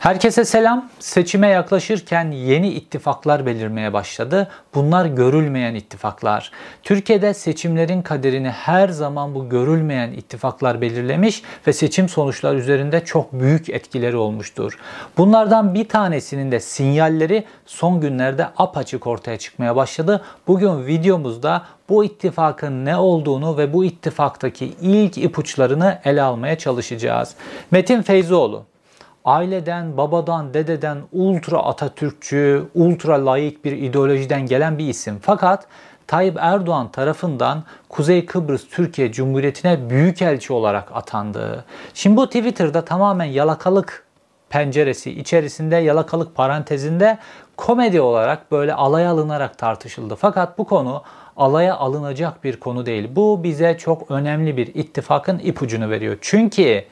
Herkese selam. Seçime yaklaşırken yeni ittifaklar belirmeye başladı. Bunlar görülmeyen ittifaklar. Türkiye'de seçimlerin kaderini her zaman bu görülmeyen ittifaklar belirlemiş ve seçim sonuçları üzerinde çok büyük etkileri olmuştur. Bunlardan bir tanesinin de sinyalleri son günlerde apaçık ortaya çıkmaya başladı. Bugün videomuzda bu ittifakın ne olduğunu ve bu ittifaktaki ilk ipuçlarını ele almaya çalışacağız. Metin Feyzoğlu aileden, babadan, dededen ultra Atatürkçü, ultra layık bir ideolojiden gelen bir isim. Fakat Tayyip Erdoğan tarafından Kuzey Kıbrıs Türkiye Cumhuriyeti'ne büyükelçi olarak atandı. Şimdi bu Twitter'da tamamen yalakalık penceresi içerisinde yalakalık parantezinde komedi olarak böyle alaya alınarak tartışıldı. Fakat bu konu alaya alınacak bir konu değil. Bu bize çok önemli bir ittifakın ipucunu veriyor. Çünkü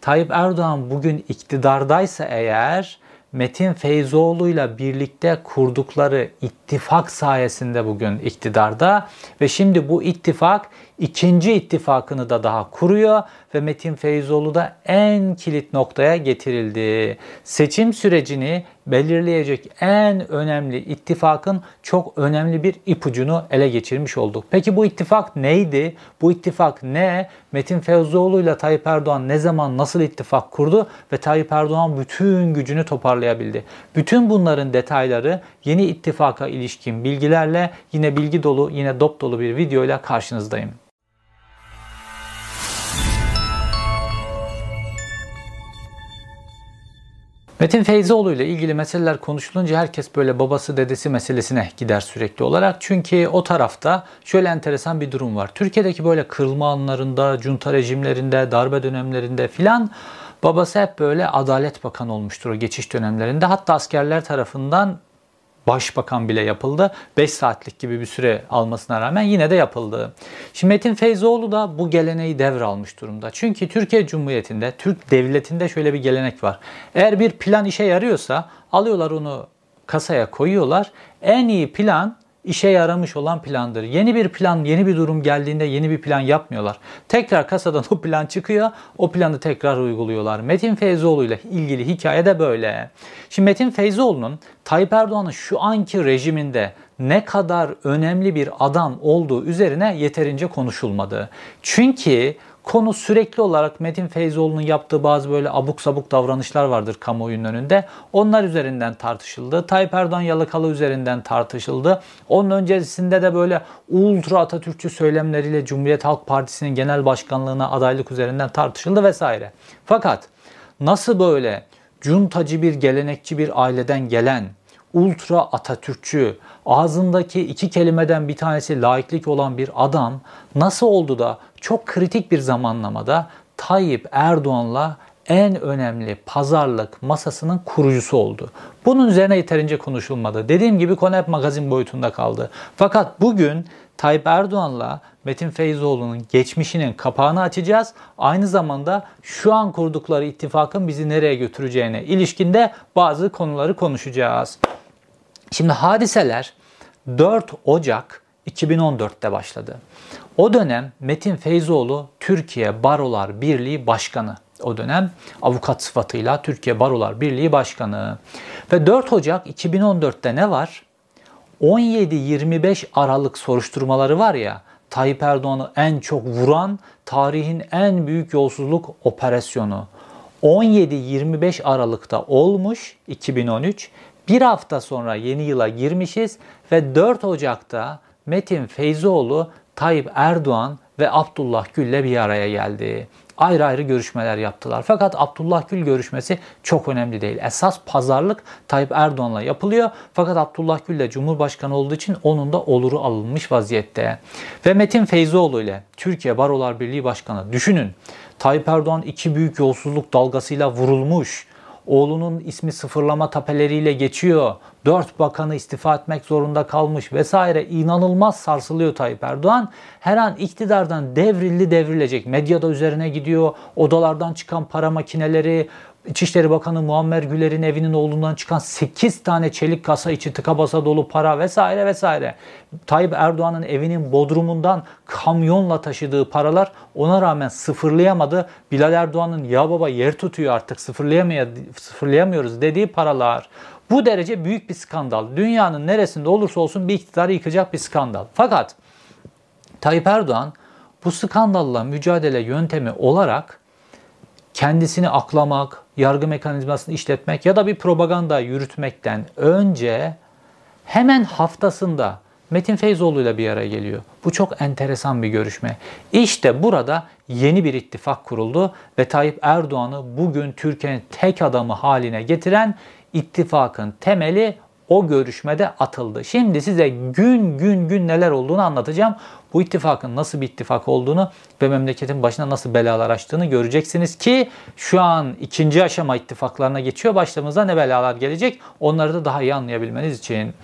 Tayyip Erdoğan bugün iktidardaysa eğer Metin Feyzoğlu ile birlikte kurdukları ittifak sayesinde bugün iktidarda ve şimdi bu ittifak ikinci ittifakını da daha kuruyor ve Metin Feyzoğlu da en kilit noktaya getirildi. Seçim sürecini belirleyecek en önemli ittifakın çok önemli bir ipucunu ele geçirmiş olduk. Peki bu ittifak neydi? Bu ittifak ne? Metin Feyzoğlu ile Tayyip Erdoğan ne zaman nasıl ittifak kurdu ve Tayyip Erdoğan bütün gücünü toparlayabildi? Bütün bunların detayları yeni ittifaka ilişkin bilgilerle yine bilgi dolu, yine dop dolu bir videoyla karşınızdayım. Metin Feyzoğlu ile ilgili meseleler konuşulunca herkes böyle babası dedesi meselesine gider sürekli olarak. Çünkü o tarafta şöyle enteresan bir durum var. Türkiye'deki böyle kırılma anlarında, junta rejimlerinde, darbe dönemlerinde filan babası hep böyle Adalet Bakanı olmuştur o geçiş dönemlerinde. Hatta askerler tarafından başbakan bile yapıldı. 5 saatlik gibi bir süre almasına rağmen yine de yapıldı. Şimdi Metin Feyzoğlu da bu geleneği devralmış durumda. Çünkü Türkiye Cumhuriyeti'nde, Türk devletinde şöyle bir gelenek var. Eğer bir plan işe yarıyorsa alıyorlar onu kasaya koyuyorlar. En iyi plan işe yaramış olan plandır. Yeni bir plan, yeni bir durum geldiğinde yeni bir plan yapmıyorlar. Tekrar kasadan o plan çıkıyor, o planı tekrar uyguluyorlar. Metin Feyzoğlu ile ilgili hikaye de böyle. Şimdi Metin Feyzoğlu'nun Tayyip Erdoğan'ın şu anki rejiminde ne kadar önemli bir adam olduğu üzerine yeterince konuşulmadı. Çünkü Konu sürekli olarak Metin Feyzoğlu'nun yaptığı bazı böyle abuk sabuk davranışlar vardır kamuoyunun önünde. Onlar üzerinden tartışıldı. Tayyip Erdoğan yalakalı üzerinden tartışıldı. Onun öncesinde de böyle ultra Atatürkçü söylemleriyle Cumhuriyet Halk Partisi'nin genel başkanlığına adaylık üzerinden tartışıldı vesaire. Fakat nasıl böyle cuntacı bir gelenekçi bir aileden gelen ultra Atatürkçü, ağzındaki iki kelimeden bir tanesi laiklik olan bir adam nasıl oldu da çok kritik bir zamanlamada Tayyip Erdoğan'la en önemli pazarlık masasının kurucusu oldu. Bunun üzerine yeterince konuşulmadı. Dediğim gibi konu hep magazin boyutunda kaldı. Fakat bugün Tayyip Erdoğan'la Metin Feyzoğlu'nun geçmişinin kapağını açacağız. Aynı zamanda şu an kurdukları ittifakın bizi nereye götüreceğine ilişkinde bazı konuları konuşacağız. Şimdi hadiseler 4 Ocak 2014'te başladı. O dönem Metin Feyzoğlu Türkiye Barolar Birliği Başkanı. O dönem avukat sıfatıyla Türkiye Barolar Birliği Başkanı. Ve 4 Ocak 2014'te ne var? 17-25 Aralık soruşturmaları var ya, Tayyip Erdoğan'ı en çok vuran tarihin en büyük yolsuzluk operasyonu. 17-25 Aralık'ta olmuş 2013 bir hafta sonra yeni yıla girmişiz ve 4 Ocak'ta Metin Feyzoğlu, Tayyip Erdoğan ve Abdullah Gül'le bir araya geldi. Ayrı ayrı görüşmeler yaptılar. Fakat Abdullah Gül görüşmesi çok önemli değil. Esas pazarlık Tayyip Erdoğan'la yapılıyor. Fakat Abdullah Gül de Cumhurbaşkanı olduğu için onun da oluru alınmış vaziyette. Ve Metin Feyzoğlu ile Türkiye Barolar Birliği Başkanı düşünün. Tayyip Erdoğan iki büyük yolsuzluk dalgasıyla vurulmuş. Oğlunun ismi sıfırlama tapeleriyle geçiyor. Dört bakanı istifa etmek zorunda kalmış vesaire. İnanılmaz sarsılıyor Tayyip Erdoğan. Her an iktidardan devrildi devrilecek. Medyada üzerine gidiyor. Odalardan çıkan para makineleri, İçişleri Bakanı Muammer Güler'in evinin oğlundan çıkan 8 tane çelik kasa içi tıka basa dolu para vesaire vesaire. Tayyip Erdoğan'ın evinin bodrumundan kamyonla taşıdığı paralar ona rağmen sıfırlayamadı. Bilal Erdoğan'ın ya baba yer tutuyor artık sıfırlayamıyoruz dediği paralar. Bu derece büyük bir skandal. Dünyanın neresinde olursa olsun bir iktidarı yıkacak bir skandal. Fakat Tayyip Erdoğan bu skandalla mücadele yöntemi olarak kendisini aklamak, yargı mekanizmasını işletmek ya da bir propaganda yürütmekten önce hemen haftasında Metin Feyzoğlu ile bir araya geliyor. Bu çok enteresan bir görüşme. İşte burada yeni bir ittifak kuruldu ve Tayyip Erdoğan'ı bugün Türkiye'nin tek adamı haline getiren ittifakın temeli o görüşmede atıldı. Şimdi size gün gün gün neler olduğunu anlatacağım. Bu ittifakın nasıl bir ittifak olduğunu ve memleketin başına nasıl belalar açtığını göreceksiniz ki şu an ikinci aşama ittifaklarına geçiyor. Başlamıza ne belalar gelecek onları da daha iyi anlayabilmeniz için.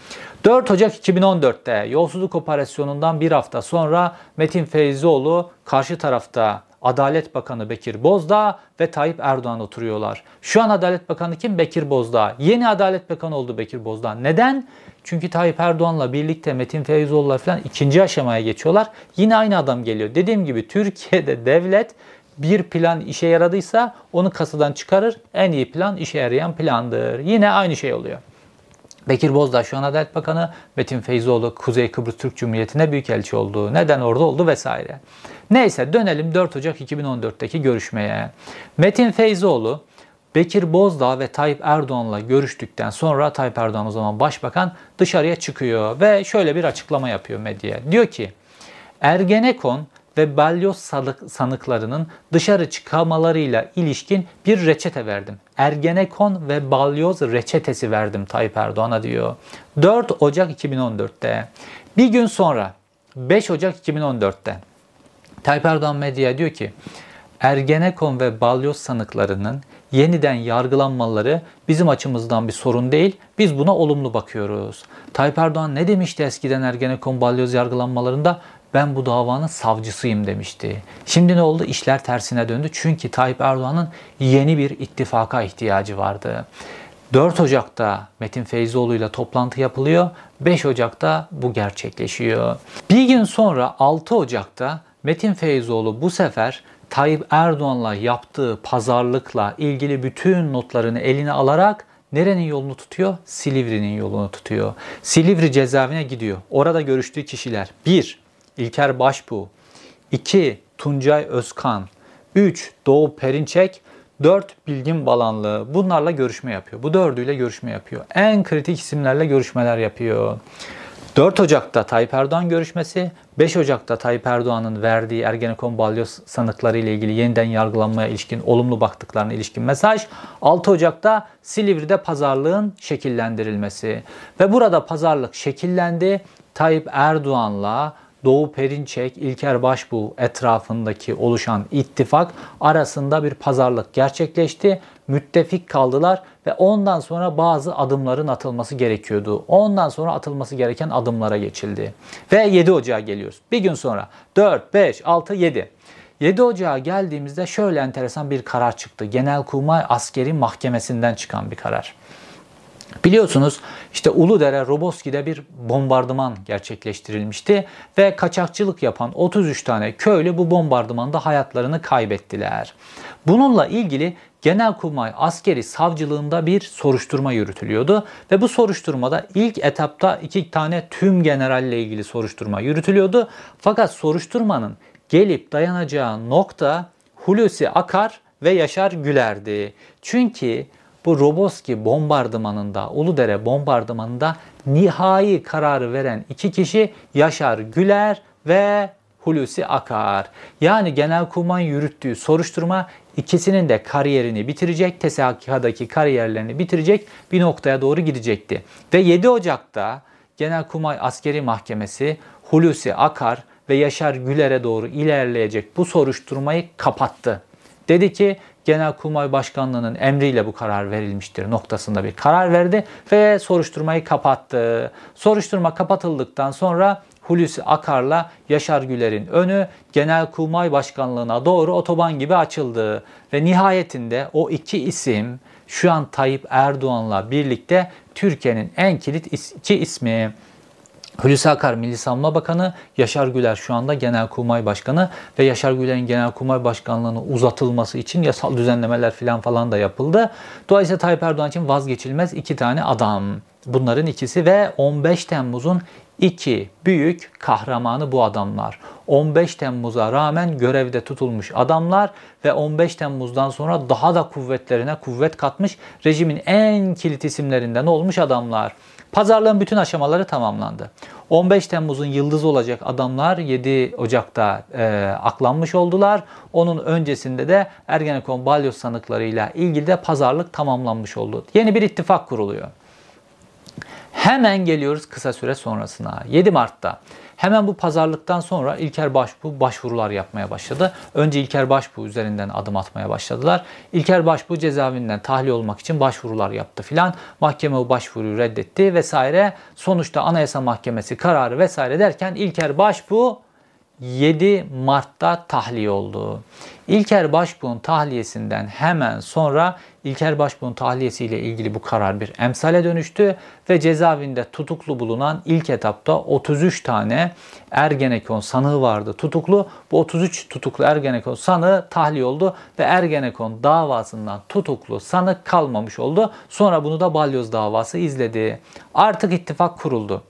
4 Ocak 2014'te yolsuzluk operasyonundan bir hafta sonra Metin Feyzioğlu karşı tarafta Adalet Bakanı Bekir Bozdağ ve Tayyip Erdoğan oturuyorlar. Şu an Adalet Bakanı kim? Bekir Bozdağ. Yeni Adalet Bakanı oldu Bekir Bozdağ. Neden? Çünkü Tayyip Erdoğan'la birlikte Metin Feyzoğlu'la falan ikinci aşamaya geçiyorlar. Yine aynı adam geliyor. Dediğim gibi Türkiye'de devlet bir plan işe yaradıysa onu kasadan çıkarır. En iyi plan işe yarayan plandır. Yine aynı şey oluyor. Bekir Bozdağ şu an Adalet Bakanı, Metin Feyzoğlu Kuzey Kıbrıs Türk Cumhuriyeti'ne büyükelçi oldu. Neden orada oldu vesaire. Neyse dönelim 4 Ocak 2014'teki görüşmeye. Metin Feyzoğlu Bekir Bozdağ ve Tayyip Erdoğan'la görüştükten sonra Tayyip Erdoğan o zaman başbakan dışarıya çıkıyor ve şöyle bir açıklama yapıyor medyaya. Diyor ki Ergenekon ve balyoz sanıklarının dışarı çıkamalarıyla ilişkin bir reçete verdim. Ergenekon ve balyoz reçetesi verdim Tayyip Erdoğan'a diyor. 4 Ocak 2014'te. Bir gün sonra 5 Ocak 2014'te Tayyip Erdoğan medyaya diyor ki Ergenekon ve balyoz sanıklarının yeniden yargılanmaları bizim açımızdan bir sorun değil. Biz buna olumlu bakıyoruz. Tayyip Erdoğan ne demişti eskiden Ergenekon balyoz yargılanmalarında? Ben bu davanın savcısıyım demişti. Şimdi ne oldu? İşler tersine döndü. Çünkü Tayyip Erdoğan'ın yeni bir ittifaka ihtiyacı vardı. 4 Ocak'ta Metin Feyzoğlu ile toplantı yapılıyor. 5 Ocak'ta bu gerçekleşiyor. Bir gün sonra 6 Ocak'ta Metin Feyzoğlu bu sefer Tayyip Erdoğan'la yaptığı pazarlıkla ilgili bütün notlarını eline alarak nerenin yolunu tutuyor? Silivri'nin yolunu tutuyor. Silivri cezaevine gidiyor. Orada görüştüğü kişiler 1. İlker Başbuğ 2. Tuncay Özkan 3. Doğu Perinçek 4 bilgin balanlığı bunlarla görüşme yapıyor. Bu dördüyle görüşme yapıyor. En kritik isimlerle görüşmeler yapıyor. 4 Ocak'ta Tayyip Erdoğan görüşmesi, 5 Ocak'ta Tayyip Erdoğan'ın verdiği Ergenekon balyoz sanıkları ile ilgili yeniden yargılanmaya ilişkin olumlu baktıklarına ilişkin mesaj, 6 Ocak'ta Silivri'de pazarlığın şekillendirilmesi ve burada pazarlık şekillendi. Tayyip Erdoğan'la Doğu Perinçek, İlker Başbuğ etrafındaki oluşan ittifak arasında bir pazarlık gerçekleşti. Müttefik kaldılar ve ondan sonra bazı adımların atılması gerekiyordu. Ondan sonra atılması gereken adımlara geçildi. Ve 7 Ocağı geliyoruz. Bir gün sonra 4, 5, 6, 7. 7 Ocağı geldiğimizde şöyle enteresan bir karar çıktı. Genelkurmay Askeri Mahkemesi'nden çıkan bir karar. Biliyorsunuz işte Uludere Roboski'de bir bombardıman gerçekleştirilmişti ve kaçakçılık yapan 33 tane köylü bu bombardımanda hayatlarını kaybettiler. Bununla ilgili Genelkurmay askeri savcılığında bir soruşturma yürütülüyordu ve bu soruşturmada ilk etapta iki tane tüm generalle ilgili soruşturma yürütülüyordu. Fakat soruşturmanın gelip dayanacağı nokta Hulusi Akar ve Yaşar Güler'di. Çünkü bu Roboski bombardımanında, Uludere bombardımanında nihai kararı veren iki kişi Yaşar Güler ve Hulusi Akar. Yani Genelkurmay yürüttüğü soruşturma ikisinin de kariyerini bitirecek, TSK'daki kariyerlerini bitirecek bir noktaya doğru gidecekti. Ve 7 Ocak'ta Genelkurmay Askeri Mahkemesi Hulusi Akar ve Yaşar Güler'e doğru ilerleyecek bu soruşturmayı kapattı. Dedi ki Genelkurmay Başkanlığı'nın emriyle bu karar verilmiştir noktasında bir karar verdi ve soruşturmayı kapattı. Soruşturma kapatıldıktan sonra Hulusi Akar'la Yaşar Güler'in önü Genelkurmay Başkanlığı'na doğru otoban gibi açıldı. Ve nihayetinde o iki isim şu an Tayyip Erdoğan'la birlikte Türkiye'nin en kilit iki ismi. Hulusi Akar Milli Savunma Bakanı, Yaşar Güler şu anda Genelkurmay Başkanı ve Yaşar Güler'in Genelkurmay Başkanlığı'nı uzatılması için yasal düzenlemeler falan falan da yapıldı. Dolayısıyla Tayyip Erdoğan için vazgeçilmez iki tane adam. Bunların ikisi ve 15 Temmuz'un iki büyük kahramanı bu adamlar. 15 Temmuz'a rağmen görevde tutulmuş adamlar ve 15 Temmuz'dan sonra daha da kuvvetlerine kuvvet katmış rejimin en kilit isimlerinden olmuş adamlar. Pazarlığın bütün aşamaları tamamlandı. 15 Temmuz'un yıldız olacak adamlar 7 Ocak'ta e, aklanmış oldular. Onun öncesinde de Ergenekon balyoz sanıklarıyla ilgili de pazarlık tamamlanmış oldu. Yeni bir ittifak kuruluyor. Hemen geliyoruz kısa süre sonrasına. 7 Mart'ta hemen bu pazarlıktan sonra İlker Başbuğ başvurular yapmaya başladı. Önce İlker Başbuğ üzerinden adım atmaya başladılar. İlker Başbuğ cezaevinden tahliye olmak için başvurular yaptı filan. Mahkeme o başvuruyu reddetti vesaire. Sonuçta Anayasa Mahkemesi kararı vesaire derken İlker Başbuğ 7 Mart'ta tahliye oldu. İlker Başbuğ'un tahliyesinden hemen sonra İlker Başbuğ'un tahliyesiyle ilgili bu karar bir emsale dönüştü ve cezaevinde tutuklu bulunan ilk etapta 33 tane Ergenekon sanığı vardı tutuklu. Bu 33 tutuklu Ergenekon sanığı tahliye oldu ve Ergenekon davasından tutuklu sanık kalmamış oldu. Sonra bunu da Balyoz davası izledi. Artık ittifak kuruldu.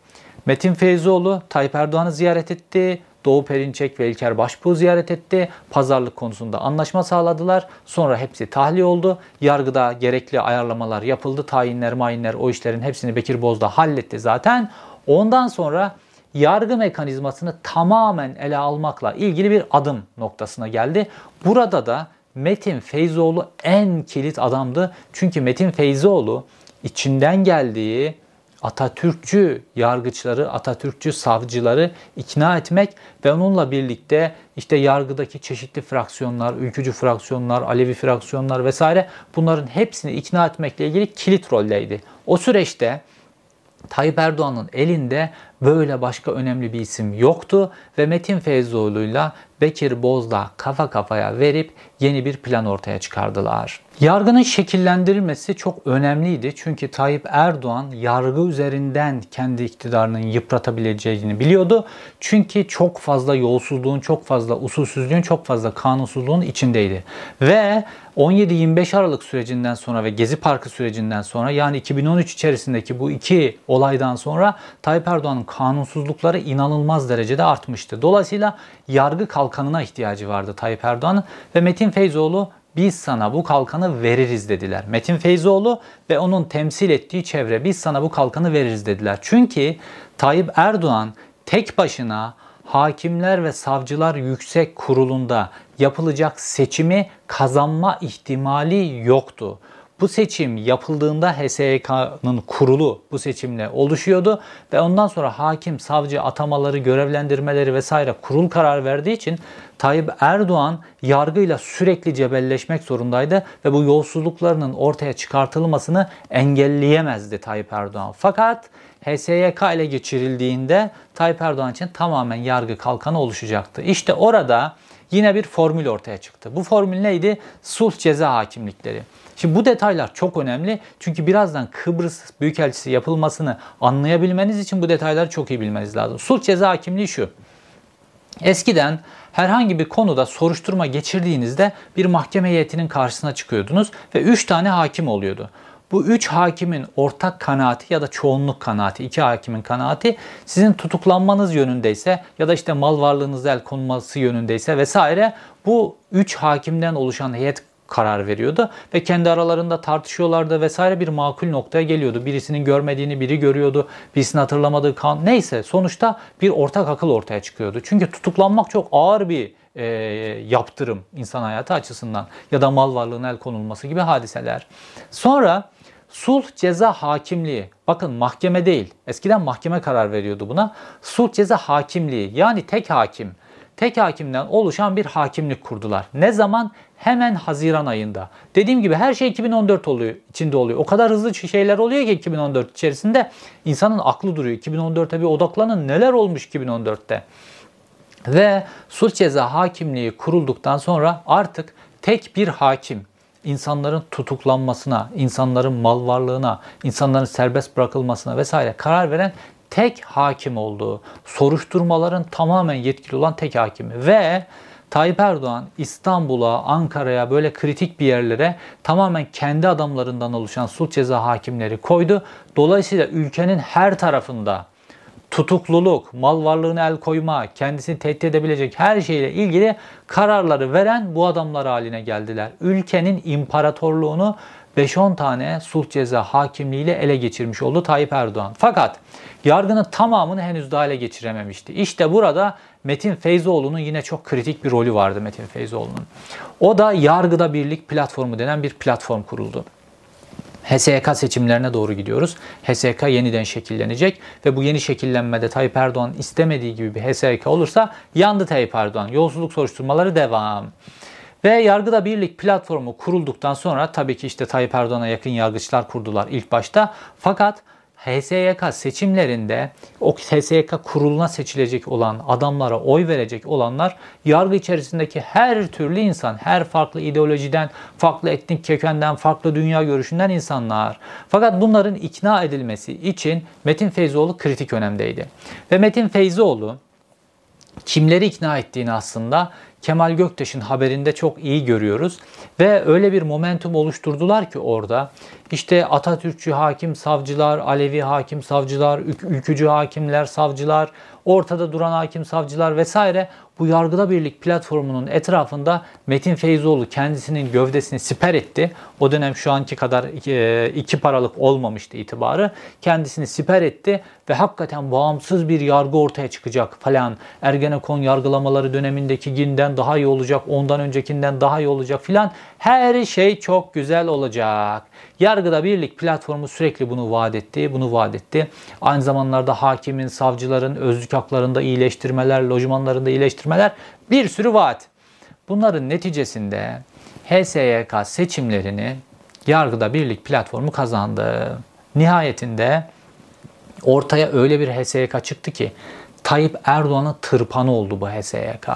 Metin Feyzoğlu Tayyip Erdoğan'ı ziyaret etti. Doğu Perinçek ve İlker Başbuğ ziyaret etti. Pazarlık konusunda anlaşma sağladılar. Sonra hepsi tahliye oldu. Yargıda gerekli ayarlamalar yapıldı. Tayinler, mayinler o işlerin hepsini Bekir Bozdağ halletti zaten. Ondan sonra yargı mekanizmasını tamamen ele almakla ilgili bir adım noktasına geldi. Burada da Metin Feyzoğlu en kilit adamdı. Çünkü Metin Feyzoğlu içinden geldiği Atatürkçü yargıçları, Atatürkçü savcıları ikna etmek ve onunla birlikte işte yargıdaki çeşitli fraksiyonlar, ülkücü fraksiyonlar, Alevi fraksiyonlar vesaire bunların hepsini ikna etmekle ilgili kilit roldeydi. O süreçte Tayyip Erdoğan'ın elinde böyle başka önemli bir isim yoktu ve Metin Feyzoğlu'yla Bekir Bozdağ kafa kafaya verip yeni bir plan ortaya çıkardılar. Yargının şekillendirilmesi çok önemliydi. Çünkü Tayyip Erdoğan yargı üzerinden kendi iktidarının yıpratabileceğini biliyordu. Çünkü çok fazla yolsuzluğun, çok fazla usulsüzlüğün, çok fazla kanunsuzluğun içindeydi. Ve 17-25 Aralık sürecinden sonra ve Gezi Parkı sürecinden sonra yani 2013 içerisindeki bu iki olaydan sonra Tayyip Erdoğan'ın kanunsuzlukları inanılmaz derecede artmıştı. Dolayısıyla yargı kalkanına ihtiyacı vardı Tayyip Erdoğan'ın ve Metin Feyzoğlu biz sana bu kalkanı veririz dediler. Metin Feyzoğlu ve onun temsil ettiği çevre biz sana bu kalkanı veririz dediler. Çünkü Tayyip Erdoğan tek başına Hakimler ve Savcılar Yüksek Kurulu'nda yapılacak seçimi kazanma ihtimali yoktu. Bu seçim yapıldığında HSYK'nın kurulu bu seçimle oluşuyordu ve ondan sonra hakim, savcı atamaları, görevlendirmeleri vesaire kurul karar verdiği için Tayyip Erdoğan yargıyla sürekli cebelleşmek zorundaydı ve bu yolsuzluklarının ortaya çıkartılmasını engelleyemezdi Tayyip Erdoğan. Fakat HSYK ile geçirildiğinde Tayyip Erdoğan için tamamen yargı kalkanı oluşacaktı. İşte orada yine bir formül ortaya çıktı. Bu formül neydi? Sulh ceza hakimlikleri. Şimdi bu detaylar çok önemli. Çünkü birazdan Kıbrıs Büyükelçisi yapılmasını anlayabilmeniz için bu detayları çok iyi bilmeniz lazım. Sulh ceza hakimliği şu. Eskiden herhangi bir konuda soruşturma geçirdiğinizde bir mahkeme heyetinin karşısına çıkıyordunuz ve 3 tane hakim oluyordu. Bu üç hakimin ortak kanaati ya da çoğunluk kanaati, iki hakimin kanaati sizin tutuklanmanız yönündeyse ya da işte mal varlığınıza el konması yönündeyse vesaire bu üç hakimden oluşan heyet karar veriyordu ve kendi aralarında tartışıyorlardı vesaire bir makul noktaya geliyordu. Birisinin görmediğini biri görüyordu, birisinin hatırlamadığı kan neyse sonuçta bir ortak akıl ortaya çıkıyordu. Çünkü tutuklanmak çok ağır bir e, yaptırım insan hayatı açısından ya da mal varlığına el konulması gibi hadiseler. Sonra sulh ceza hakimliği bakın mahkeme değil eskiden mahkeme karar veriyordu buna. Sulh ceza hakimliği yani tek hakim tek hakimden oluşan bir hakimlik kurdular. Ne zaman? hemen Haziran ayında. Dediğim gibi her şey 2014 oluyor, içinde oluyor. O kadar hızlı şeyler oluyor ki 2014 içerisinde insanın aklı duruyor. 2014'e bir odaklanın neler olmuş 2014'te. Ve sulh ceza hakimliği kurulduktan sonra artık tek bir hakim insanların tutuklanmasına, insanların mal varlığına, insanların serbest bırakılmasına vesaire karar veren tek hakim olduğu, soruşturmaların tamamen yetkili olan tek hakimi ve Tayyip Erdoğan İstanbul'a, Ankara'ya böyle kritik bir yerlere tamamen kendi adamlarından oluşan sulh ceza hakimleri koydu. Dolayısıyla ülkenin her tarafında tutukluluk, mal varlığına el koyma, kendisini tehdit edebilecek her şeyle ilgili kararları veren bu adamlar haline geldiler. Ülkenin imparatorluğunu 5-10 tane sulh ceza hakimliğiyle ele geçirmiş oldu Tayyip Erdoğan. Fakat yargının tamamını henüz daha ele geçirememişti. İşte burada Metin Feyzoğlu'nun yine çok kritik bir rolü vardı Metin Feyzoğlu'nun. O da Yargıda Birlik platformu denen bir platform kuruldu. HSYK seçimlerine doğru gidiyoruz. HSYK yeniden şekillenecek ve bu yeni şekillenmede Tayyip Erdoğan istemediği gibi bir HSYK olursa yandı Tayyip Erdoğan. Yolsuzluk soruşturmaları devam. Ve Yargıda Birlik platformu kurulduktan sonra tabii ki işte Tayyip Erdoğan'a yakın yargıçlar kurdular ilk başta. Fakat HSYK seçimlerinde o HSYK kuruluna seçilecek olan adamlara oy verecek olanlar yargı içerisindeki her türlü insan, her farklı ideolojiden, farklı etnik kökenden, farklı dünya görüşünden insanlar. Fakat bunların ikna edilmesi için Metin Feyzoğlu kritik önemdeydi. Ve Metin Feyzoğlu kimleri ikna ettiğini aslında Kemal Göktaş'ın haberinde çok iyi görüyoruz. Ve öyle bir momentum oluşturdular ki orada işte Atatürkçü hakim savcılar, Alevi hakim savcılar, ülkücü hakimler savcılar, ortada duran hakim savcılar vesaire bu yargıda birlik platformunun etrafında Metin Feyzoğlu kendisinin gövdesini siper etti. O dönem şu anki kadar e, iki paralık olmamıştı itibarı. Kendisini siper etti ve hakikaten bağımsız bir yargı ortaya çıkacak falan. Ergenekon yargılamaları dönemindeki günden daha iyi olacak, ondan öncekinden daha iyi olacak filan. Her şey çok güzel olacak. Yargıda Birlik platformu sürekli bunu vaat etti, bunu vaat etti. Aynı zamanlarda hakimin, savcıların özlük haklarında iyileştirmeler, lojmanlarında iyileştirmeler bir sürü vaat. Bunların neticesinde HSYK seçimlerini Yargıda Birlik platformu kazandı. Nihayetinde ortaya öyle bir HSYK çıktı ki Tayyip Erdoğan'ın tırpanı oldu bu HSYK.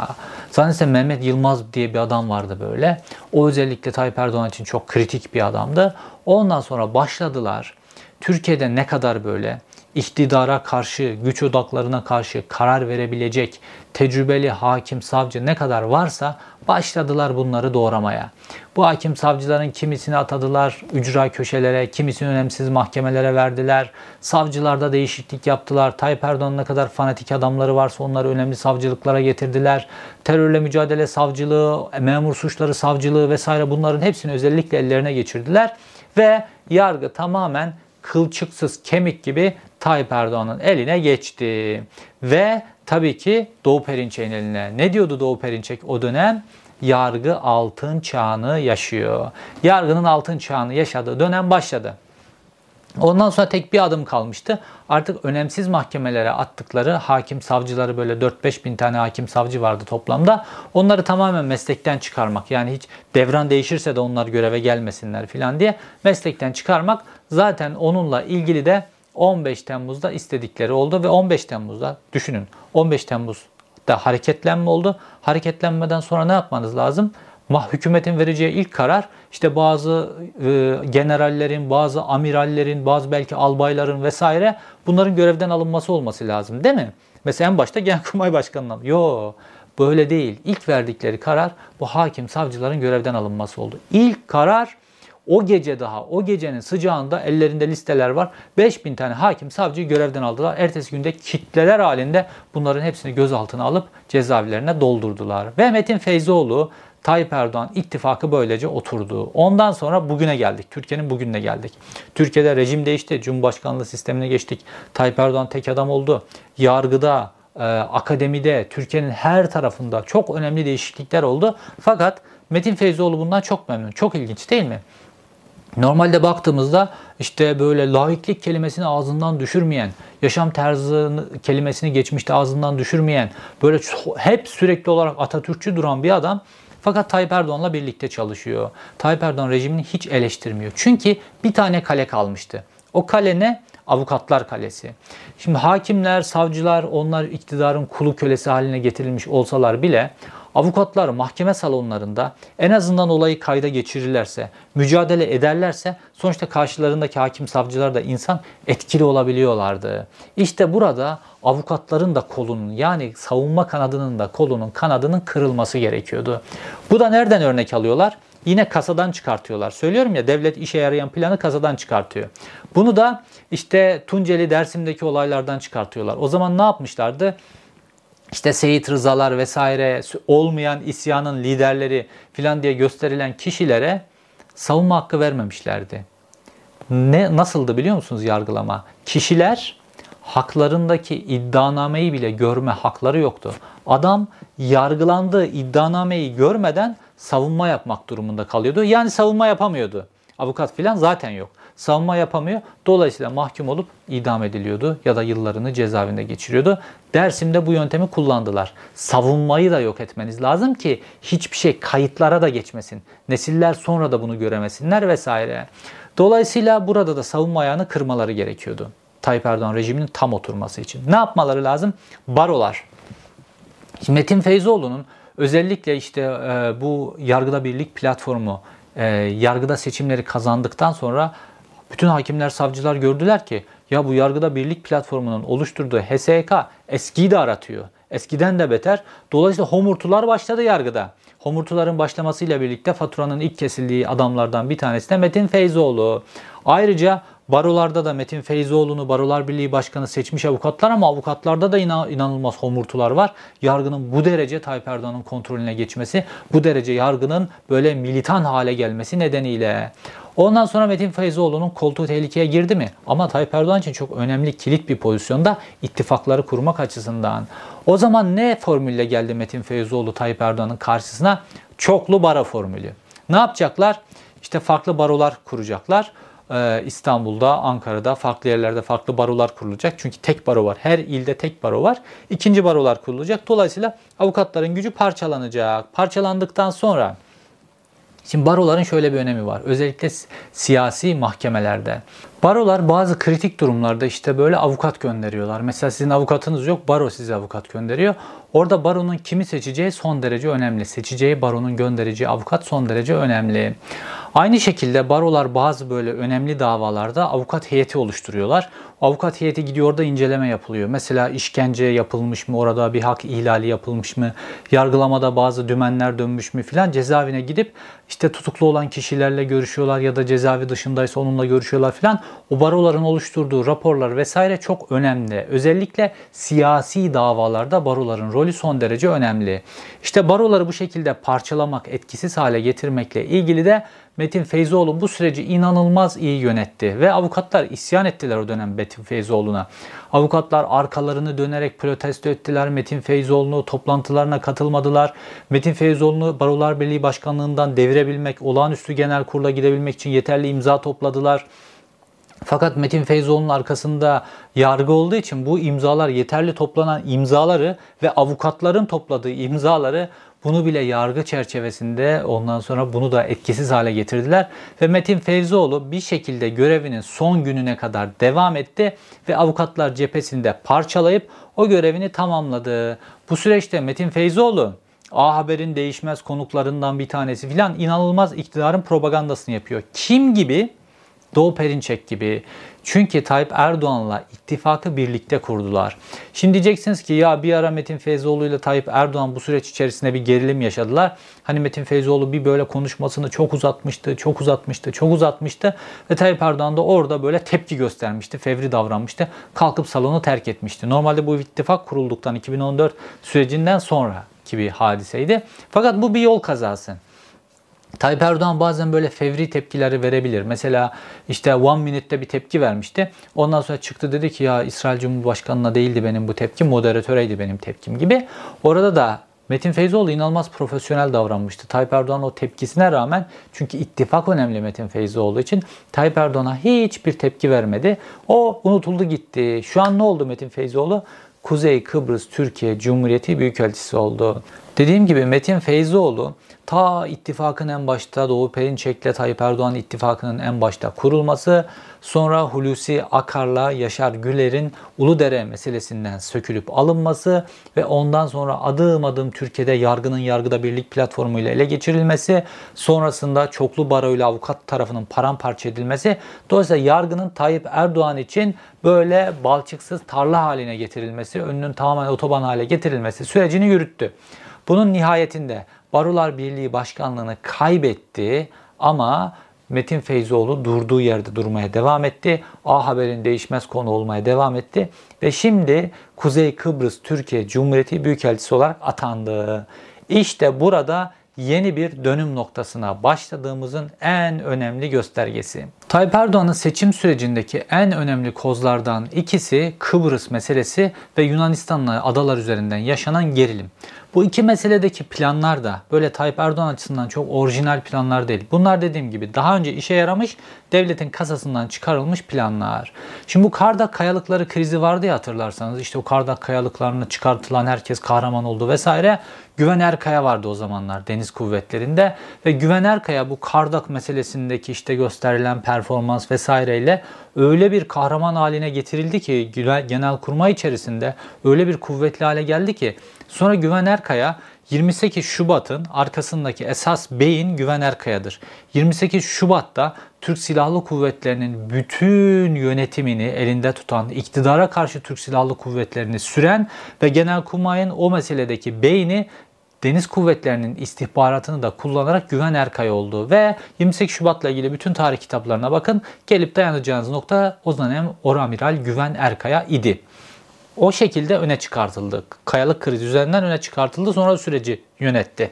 Zannedersem Mehmet Yılmaz diye bir adam vardı böyle. O özellikle Tayyip Erdoğan için çok kritik bir adamdı. Ondan sonra başladılar. Türkiye'de ne kadar böyle iktidara karşı, güç odaklarına karşı karar verebilecek tecrübeli hakim, savcı ne kadar varsa başladılar bunları doğramaya. Bu hakim savcıların kimisini atadılar ücra köşelere, kimisini önemsiz mahkemelere verdiler. Savcılarda değişiklik yaptılar. Tayyip Erdoğan'ın ne kadar fanatik adamları varsa onları önemli savcılıklara getirdiler. Terörle mücadele savcılığı, memur suçları savcılığı vesaire bunların hepsini özellikle ellerine geçirdiler. Ve yargı tamamen kılçıksız kemik gibi Tayyip Erdoğan'ın eline geçti. Ve tabii ki Doğu Perinçek'in eline. Ne diyordu Doğu Perinçek o dönem? Yargı altın çağını yaşıyor. Yargının altın çağını yaşadığı dönem başladı. Ondan sonra tek bir adım kalmıştı. Artık önemsiz mahkemelere attıkları hakim savcıları böyle 4-5 bin tane hakim savcı vardı toplamda. Onları tamamen meslekten çıkarmak. Yani hiç devran değişirse de onlar göreve gelmesinler falan diye meslekten çıkarmak. Zaten onunla ilgili de 15 Temmuz'da istedikleri oldu ve 15 Temmuz'da düşünün 15 Temmuz'da hareketlenme oldu. Hareketlenmeden sonra ne yapmanız lazım? hükümetin vereceği ilk karar işte bazı e, generallerin, bazı amirallerin, bazı belki albayların vesaire bunların görevden alınması olması lazım değil mi? Mesela en başta Genelkurmay Başkanı'nın. Yo böyle değil. İlk verdikleri karar bu hakim savcıların görevden alınması oldu. İlk karar o gece daha, o gecenin sıcağında ellerinde listeler var. 5000 tane hakim savcıyı görevden aldılar. Ertesi günde kitleler halinde bunların hepsini gözaltına alıp cezaevlerine doldurdular. Ve Metin Feyzoğlu Tayyip Erdoğan ittifakı böylece oturdu. Ondan sonra bugüne geldik. Türkiye'nin bugününe geldik. Türkiye'de rejim değişti. Cumhurbaşkanlığı sistemine geçtik. Tayyip Erdoğan tek adam oldu. Yargıda, e, akademide, Türkiye'nin her tarafında çok önemli değişiklikler oldu. Fakat Metin Feyzoğlu bundan çok memnun. Çok ilginç değil mi? Normalde baktığımızda işte böyle laiklik kelimesini ağzından düşürmeyen, yaşam tarzı kelimesini geçmişte ağzından düşürmeyen, böyle hep sürekli olarak Atatürkçü duran bir adam Fakat Tayyip Erdoğan'la birlikte çalışıyor. Tayyip Erdoğan rejimini hiç eleştirmiyor. Çünkü bir tane kale kalmıştı. O kale ne? Avukatlar Kalesi. Şimdi hakimler, savcılar onlar iktidarın kulu kölesi haline getirilmiş olsalar bile avukatlar mahkeme salonlarında en azından olayı kayda geçirirlerse, mücadele ederlerse sonuçta karşılarındaki hakim savcılar da insan etkili olabiliyorlardı. İşte burada avukatların da kolunun yani savunma kanadının da kolunun kanadının kırılması gerekiyordu. Bu da nereden örnek alıyorlar? Yine kasadan çıkartıyorlar. Söylüyorum ya devlet işe yarayan planı kasadan çıkartıyor. Bunu da işte Tunceli Dersim'deki olaylardan çıkartıyorlar. O zaman ne yapmışlardı? İşte Seyit Rızalar vesaire olmayan isyanın liderleri filan diye gösterilen kişilere savunma hakkı vermemişlerdi. Ne nasıldı biliyor musunuz yargılama? Kişiler haklarındaki iddianameyi bile görme hakları yoktu. Adam yargılandığı iddianameyi görmeden savunma yapmak durumunda kalıyordu. Yani savunma yapamıyordu. Avukat filan zaten yok. Savunma yapamıyor. Dolayısıyla mahkum olup idam ediliyordu ya da yıllarını cezaevinde geçiriyordu. Dersim'de bu yöntemi kullandılar. Savunmayı da yok etmeniz lazım ki hiçbir şey kayıtlara da geçmesin. Nesiller sonra da bunu göremesinler vesaire. Dolayısıyla burada da savunma ayağını kırmaları gerekiyordu. Tayyip Erdoğan rejiminin tam oturması için. Ne yapmaları lazım? Barolar. Metin Feyzoğlu'nun özellikle işte e, bu yargıda birlik platformu e, yargıda seçimleri kazandıktan sonra bütün hakimler, savcılar gördüler ki ya bu yargıda birlik platformunun oluşturduğu HSK eskiyi de aratıyor. Eskiden de beter. Dolayısıyla homurtular başladı yargıda. Homurtuların başlamasıyla birlikte faturanın ilk kesildiği adamlardan bir tanesi de Metin Feyzoğlu. Ayrıca barolarda da Metin Feyzoğlu'nu Barolar Birliği Başkanı seçmiş avukatlar ama avukatlarda da inanılmaz homurtular var. Yargının bu derece Tayyip Erdoğan'ın kontrolüne geçmesi, bu derece yargının böyle militan hale gelmesi nedeniyle. Ondan sonra Metin Feyzoğlu'nun koltuğu tehlikeye girdi mi? Ama Tayyip Erdoğan için çok önemli kilit bir pozisyonda ittifakları kurmak açısından. O zaman ne formülle geldi Metin Feyzoğlu Tayyip Erdoğan'ın karşısına? Çoklu baro formülü. Ne yapacaklar? İşte farklı barolar kuracaklar. Ee, İstanbul'da, Ankara'da, farklı yerlerde farklı barolar kurulacak. Çünkü tek baro var. Her ilde tek baro var. İkinci barolar kurulacak. Dolayısıyla avukatların gücü parçalanacak. Parçalandıktan sonra Şimdi baroların şöyle bir önemi var. Özellikle siyasi mahkemelerde. Barolar bazı kritik durumlarda işte böyle avukat gönderiyorlar. Mesela sizin avukatınız yok, baro size avukat gönderiyor. Orada baronun kimi seçeceği son derece önemli. Seçeceği baronun göndereceği avukat son derece önemli. Aynı şekilde barolar bazı böyle önemli davalarda avukat heyeti oluşturuyorlar. Avukat heyeti gidiyor orada inceleme yapılıyor. Mesela işkence yapılmış mı, orada bir hak ihlali yapılmış mı, yargılamada bazı dümenler dönmüş mü filan cezaevine gidip işte tutuklu olan kişilerle görüşüyorlar ya da cezaevi dışındaysa onunla görüşüyorlar filan. O baroların oluşturduğu raporlar vesaire çok önemli. Özellikle siyasi davalarda baroların rolü son derece önemli. İşte baroları bu şekilde parçalamak, etkisiz hale getirmekle ilgili de Metin Feyzoğlu bu süreci inanılmaz iyi yönetti ve avukatlar isyan ettiler o dönem Metin Feyzoğlu'na. Avukatlar arkalarını dönerek protesto ettiler. Metin Feyzoğlu'nu toplantılarına katılmadılar. Metin Feyzoğlu'nu Barolar Birliği Başkanlığından devirebilmek, olağanüstü genel kurula gidebilmek için yeterli imza topladılar. Fakat Metin Feyzoğlu'nun arkasında yargı olduğu için bu imzalar yeterli toplanan imzaları ve avukatların topladığı imzaları bunu bile yargı çerçevesinde ondan sonra bunu da etkisiz hale getirdiler ve Metin Feyzoğlu bir şekilde görevinin son gününe kadar devam etti ve avukatlar cephesinde parçalayıp o görevini tamamladı. Bu süreçte Metin Feyzoğlu A Haber'in değişmez konuklarından bir tanesi filan inanılmaz iktidarın propagandasını yapıyor. Kim gibi? Doğu Perinçek gibi. Çünkü Tayyip Erdoğan'la ittifakı birlikte kurdular. Şimdi diyeceksiniz ki ya bir ara Metin Feyzoğlu ile Tayyip Erdoğan bu süreç içerisinde bir gerilim yaşadılar. Hani Metin Feyzoğlu bir böyle konuşmasını çok uzatmıştı, çok uzatmıştı, çok uzatmıştı ve Tayyip Erdoğan da orada böyle tepki göstermişti, fevri davranmıştı. Kalkıp salonu terk etmişti. Normalde bu ittifak kurulduktan 2014 sürecinden sonra ki bir hadiseydi. Fakat bu bir yol kazası. Tayyip Erdoğan bazen böyle fevri tepkileri verebilir. Mesela işte One Minute'de bir tepki vermişti. Ondan sonra çıktı dedi ki ya İsrail Cumhurbaşkanı'na değildi benim bu tepkim, moderatöreydi benim tepkim gibi. Orada da Metin Feyzoğlu inanılmaz profesyonel davranmıştı. Tayyip Erdoğan o tepkisine rağmen çünkü ittifak önemli Metin Feyzoğlu için Tayyip Erdoğan'a hiçbir tepki vermedi. O unutuldu gitti. Şu an ne oldu Metin Feyzoğlu? Kuzey Kıbrıs Türkiye Cumhuriyeti Büyükelçisi oldu. Dediğim gibi Metin Feyzoğlu ta ittifakın en başta Doğu Perinçek'le Tayyip Erdoğan ittifakının en başta kurulması, sonra Hulusi Akar'la Yaşar Güler'in Uludere meselesinden sökülüp alınması ve ondan sonra adım adım Türkiye'de yargının yargıda birlik platformuyla ele geçirilmesi, sonrasında çoklu baroyla avukat tarafının paramparça edilmesi, dolayısıyla yargının Tayyip Erdoğan için böyle balçıksız tarla haline getirilmesi, önünün tamamen otoban hale getirilmesi sürecini yürüttü. Bunun nihayetinde Barolar Birliği Başkanlığını kaybetti ama Metin Feyzoğlu durduğu yerde durmaya devam etti. A Haber'in değişmez konu olmaya devam etti. Ve şimdi Kuzey Kıbrıs Türkiye Cumhuriyeti Büyükelçisi olarak atandı. İşte burada yeni bir dönüm noktasına başladığımızın en önemli göstergesi. Tayyip Erdoğan'ın seçim sürecindeki en önemli kozlardan ikisi Kıbrıs meselesi ve Yunanistan'la adalar üzerinden yaşanan gerilim. Bu iki meseledeki planlar da böyle Tayyip Erdoğan açısından çok orijinal planlar değil. Bunlar dediğim gibi daha önce işe yaramış, devletin kasasından çıkarılmış planlar. Şimdi bu Kardak kayalıkları krizi vardı ya hatırlarsanız. İşte o Kardak kayalıklarını çıkartılan herkes kahraman oldu vesaire. Güven Erkaya vardı o zamanlar deniz kuvvetlerinde ve Güven Erkaya bu Kardak meselesindeki işte gösterilen performans vesaireyle öyle bir kahraman haline getirildi ki genel kurma içerisinde öyle bir kuvvetli hale geldi ki sonra Güven Erkaya 28 Şubat'ın arkasındaki esas beyin Güven Erkaya'dır. 28 Şubat'ta Türk Silahlı Kuvvetleri'nin bütün yönetimini elinde tutan, iktidara karşı Türk Silahlı Kuvvetleri'ni süren ve Genelkurmay'ın o meseledeki beyni Deniz Kuvvetleri'nin istihbaratını da kullanarak Güven Erkay oldu. Ve 28 Şubat'la ilgili bütün tarih kitaplarına bakın. Gelip dayanacağınız nokta o dönem Oramiral Güven Erkay'a idi. O şekilde öne çıkartıldı. Kayalık krizi üzerinden öne çıkartıldı. Sonra süreci yönetti.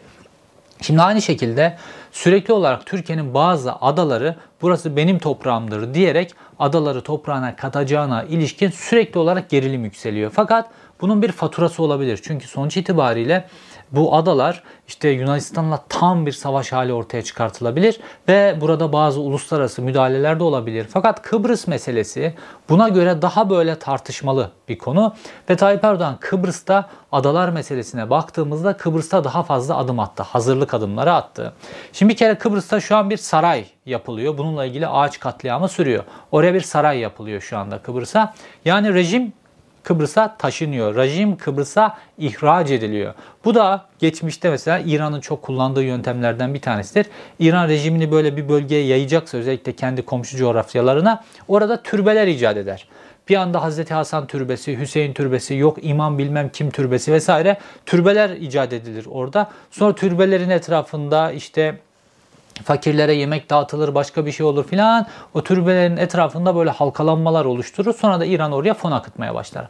Şimdi aynı şekilde sürekli olarak Türkiye'nin bazı adaları burası benim toprağımdır diyerek adaları toprağına katacağına ilişkin sürekli olarak gerilim yükseliyor. Fakat bunun bir faturası olabilir. Çünkü sonuç itibariyle bu adalar işte Yunanistan'la tam bir savaş hali ortaya çıkartılabilir ve burada bazı uluslararası müdahaleler de olabilir. Fakat Kıbrıs meselesi buna göre daha böyle tartışmalı bir konu ve Tayyip Erdoğan Kıbrıs'ta adalar meselesine baktığımızda Kıbrıs'ta daha fazla adım attı. Hazırlık adımları attı. Şimdi bir kere Kıbrıs'ta şu an bir saray yapılıyor. Bununla ilgili ağaç katliamı sürüyor. Oraya bir saray yapılıyor şu anda Kıbrıs'a. Yani rejim Kıbrıs'a taşınıyor. Rejim Kıbrıs'a ihraç ediliyor. Bu da geçmişte mesela İran'ın çok kullandığı yöntemlerden bir tanesidir. İran rejimini böyle bir bölgeye yayacaksa özellikle kendi komşu coğrafyalarına orada türbeler icat eder. Bir anda Hazreti Hasan türbesi, Hüseyin türbesi, yok imam bilmem kim türbesi vesaire türbeler icat edilir orada. Sonra türbelerin etrafında işte fakirlere yemek dağıtılır, başka bir şey olur filan. O türbelerin etrafında böyle halkalanmalar oluşturur. Sonra da İran oraya fon akıtmaya başlar.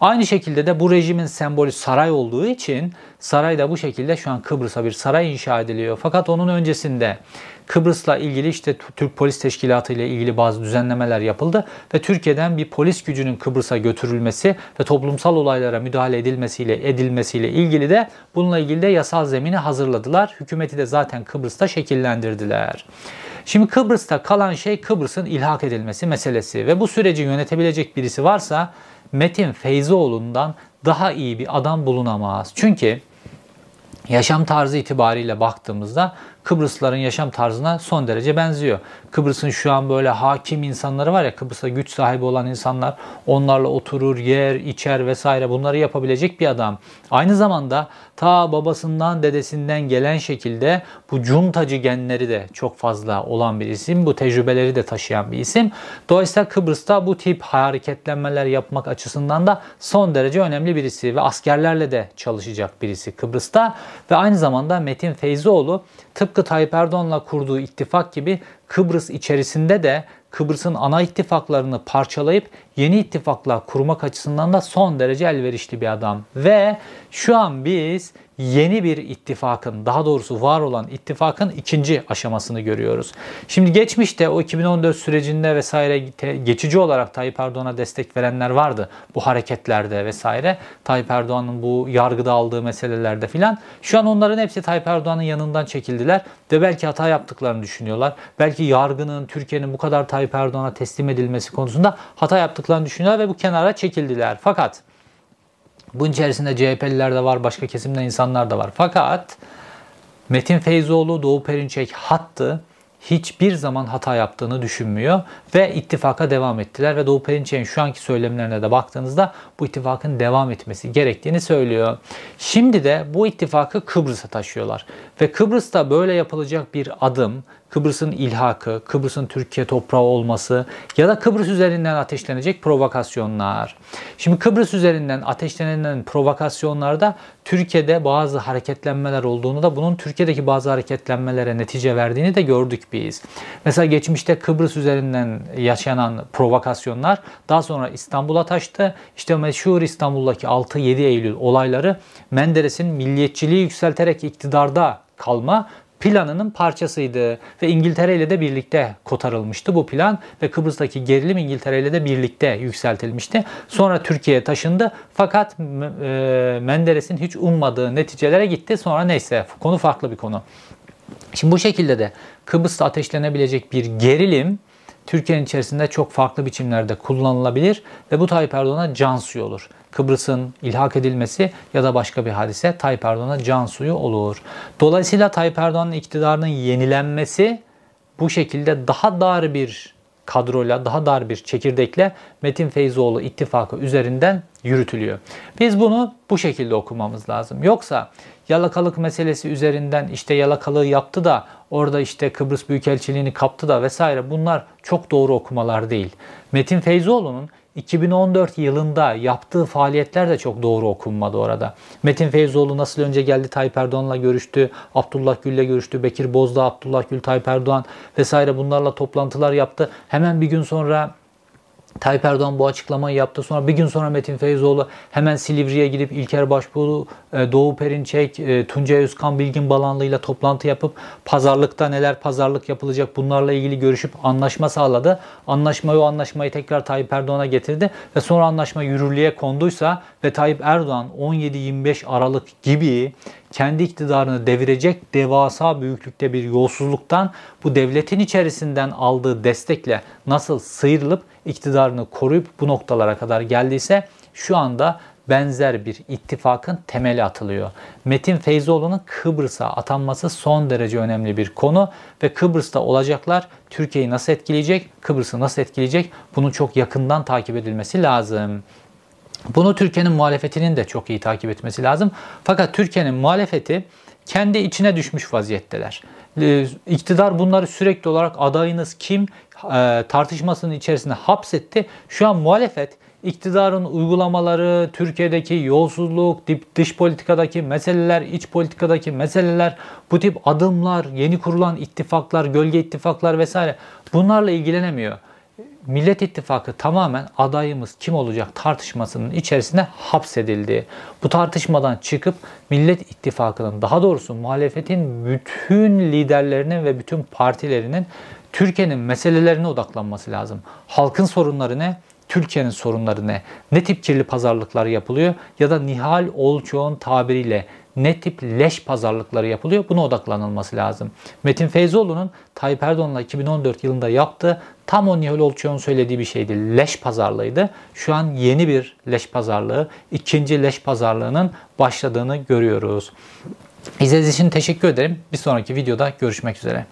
Aynı şekilde de bu rejimin sembolü saray olduğu için saray da bu şekilde şu an Kıbrıs'a bir saray inşa ediliyor. Fakat onun öncesinde Kıbrıs'la ilgili işte Türk Polis Teşkilatı ile ilgili bazı düzenlemeler yapıldı ve Türkiye'den bir polis gücünün Kıbrıs'a götürülmesi ve toplumsal olaylara müdahale edilmesiyle edilmesiyle ilgili de bununla ilgili de yasal zemini hazırladılar. Hükümeti de zaten Kıbrıs'ta şekillendirdiler. Şimdi Kıbrıs'ta kalan şey Kıbrıs'ın ilhak edilmesi meselesi ve bu süreci yönetebilecek birisi varsa Metin Feyzoğlu'ndan daha iyi bir adam bulunamaz. Çünkü yaşam tarzı itibariyle baktığımızda Kıbrıslıların yaşam tarzına son derece benziyor. Kıbrıs'ın şu an böyle hakim insanları var ya Kıbrıs'ta güç sahibi olan insanlar onlarla oturur, yer, içer vesaire bunları yapabilecek bir adam. Aynı zamanda ta babasından dedesinden gelen şekilde bu cuntacı genleri de çok fazla olan bir isim. Bu tecrübeleri de taşıyan bir isim. Dolayısıyla Kıbrıs'ta bu tip hareketlenmeler yapmak açısından da son derece önemli birisi ve askerlerle de çalışacak birisi Kıbrıs'ta. Ve aynı zamanda Metin Feyzioğlu tıpkı Tayyip Erdoğan'la kurduğu ittifak gibi Kıbrıs içerisinde de Kıbrıs'ın ana ittifaklarını parçalayıp yeni ittifaklar kurmak açısından da son derece elverişli bir adam. Ve şu an biz yeni bir ittifakın, daha doğrusu var olan ittifakın ikinci aşamasını görüyoruz. Şimdi geçmişte o 2014 sürecinde vesaire geçici olarak Tayyip Erdoğan'a destek verenler vardı bu hareketlerde vesaire. Tayyip Erdoğan'ın bu yargıda aldığı meselelerde filan. Şu an onların hepsi Tayyip Erdoğan'ın yanından çekildiler ve belki hata yaptıklarını düşünüyorlar. Belki yargının Türkiye'nin bu kadar Tayyip Erdoğan'a teslim edilmesi konusunda hata yaptıklarını düşünüyorlar ve bu kenara çekildiler. Fakat bunun içerisinde CHP'liler de var, başka kesimde insanlar da var. Fakat Metin Feyzoğlu, Doğu Perinçek hattı hiçbir zaman hata yaptığını düşünmüyor ve ittifaka devam ettiler ve Doğu Perinçek'in şu anki söylemlerine de baktığınızda bu ittifakın devam etmesi gerektiğini söylüyor. Şimdi de bu ittifakı Kıbrıs'a taşıyorlar ve Kıbrıs'ta böyle yapılacak bir adım Kıbrıs'ın ilhakı, Kıbrıs'ın Türkiye toprağı olması ya da Kıbrıs üzerinden ateşlenecek provokasyonlar. Şimdi Kıbrıs üzerinden ateşlenen provokasyonlarda Türkiye'de bazı hareketlenmeler olduğunu da bunun Türkiye'deki bazı hareketlenmelere netice verdiğini de gördük biz. Mesela geçmişte Kıbrıs üzerinden yaşanan provokasyonlar daha sonra İstanbul'a taştı. İşte meşhur İstanbul'daki 6-7 Eylül olayları Menderes'in milliyetçiliği yükselterek iktidarda kalma planının parçasıydı ve İngiltere ile de birlikte kotarılmıştı bu plan ve Kıbrıs'taki gerilim İngiltere ile de birlikte yükseltilmişti. Sonra Türkiye'ye taşındı fakat e, Menderes'in hiç ummadığı neticelere gitti. Sonra neyse konu farklı bir konu. Şimdi bu şekilde de Kıbrıs'ta ateşlenebilecek bir gerilim Türkiye'nin içerisinde çok farklı biçimlerde kullanılabilir ve bu Tayyip Erdoğan'a can suyu olur. Kıbrıs'ın ilhak edilmesi ya da başka bir hadise Tayyip Erdoğan'a can suyu olur. Dolayısıyla Tayyip Erdoğan'ın iktidarının yenilenmesi bu şekilde daha dar bir kadroyla, daha dar bir çekirdekle Metin Feyzoğlu ittifakı üzerinden yürütülüyor. Biz bunu bu şekilde okumamız lazım. Yoksa yalakalık meselesi üzerinden işte yalakalığı yaptı da orada işte Kıbrıs Büyükelçiliğini kaptı da vesaire bunlar çok doğru okumalar değil. Metin Feyzoğlu'nun 2014 yılında yaptığı faaliyetler de çok doğru okunmadı orada. Metin Feyzoğlu nasıl önce geldi Tayyip Erdoğan'la görüştü, Abdullah Gül'le görüştü, Bekir Bozdağ, Abdullah Gül, Tayyip Erdoğan vesaire bunlarla toplantılar yaptı. Hemen bir gün sonra Tayyip Erdoğan bu açıklamayı yaptı. Sonra bir gün sonra Metin Feyzoğlu hemen Silivri'ye gidip İlker Başbuğ, e, Doğu Perinçek, e, Tuncay Özkan Bilgin Balanlı ile toplantı yapıp pazarlıkta neler pazarlık yapılacak bunlarla ilgili görüşüp anlaşma sağladı. Anlaşmayı o anlaşmayı tekrar Tayyip Erdoğan'a getirdi ve sonra anlaşma yürürlüğe konduysa ve Tayyip Erdoğan 17-25 Aralık gibi kendi iktidarını devirecek devasa büyüklükte bir yolsuzluktan bu devletin içerisinden aldığı destekle nasıl sıyrılıp iktidarını koruyup bu noktalara kadar geldiyse şu anda benzer bir ittifakın temeli atılıyor. Metin Feyzoğlu'nun Kıbrıs'a atanması son derece önemli bir konu ve Kıbrıs'ta olacaklar Türkiye'yi nasıl etkileyecek, Kıbrıs'ı nasıl etkileyecek bunun çok yakından takip edilmesi lazım. Bunu Türkiye'nin muhalefetinin de çok iyi takip etmesi lazım. Fakat Türkiye'nin muhalefeti kendi içine düşmüş vaziyetteler. Ee, iktidar bunları sürekli olarak adayınız kim e, tartışmasının içerisinde hapsetti. Şu an muhalefet iktidarın uygulamaları, Türkiye'deki yolsuzluk, dış politikadaki meseleler, iç politikadaki meseleler, bu tip adımlar, yeni kurulan ittifaklar, gölge ittifaklar vesaire bunlarla ilgilenemiyor. Millet İttifakı tamamen adayımız kim olacak tartışmasının içerisinde hapsedildi. Bu tartışmadan çıkıp Millet İttifakı'nın daha doğrusu muhalefetin bütün liderlerinin ve bütün partilerinin Türkiye'nin meselelerine odaklanması lazım. Halkın sorunları ne? Türkiye'nin sorunları ne? Ne tip kirli pazarlıklar yapılıyor? Ya da Nihal Olçoğ'un tabiriyle ne tip leş pazarlıkları yapılıyor buna odaklanılması lazım. Metin Feyzoğlu'nun Tayyip Erdoğan'la 2014 yılında yaptığı tam o Nihal Olçoğ'un söylediği bir şeydi. Leş pazarlığıydı. Şu an yeni bir leş pazarlığı, ikinci leş pazarlığının başladığını görüyoruz. İzlediğiniz için teşekkür ederim. Bir sonraki videoda görüşmek üzere.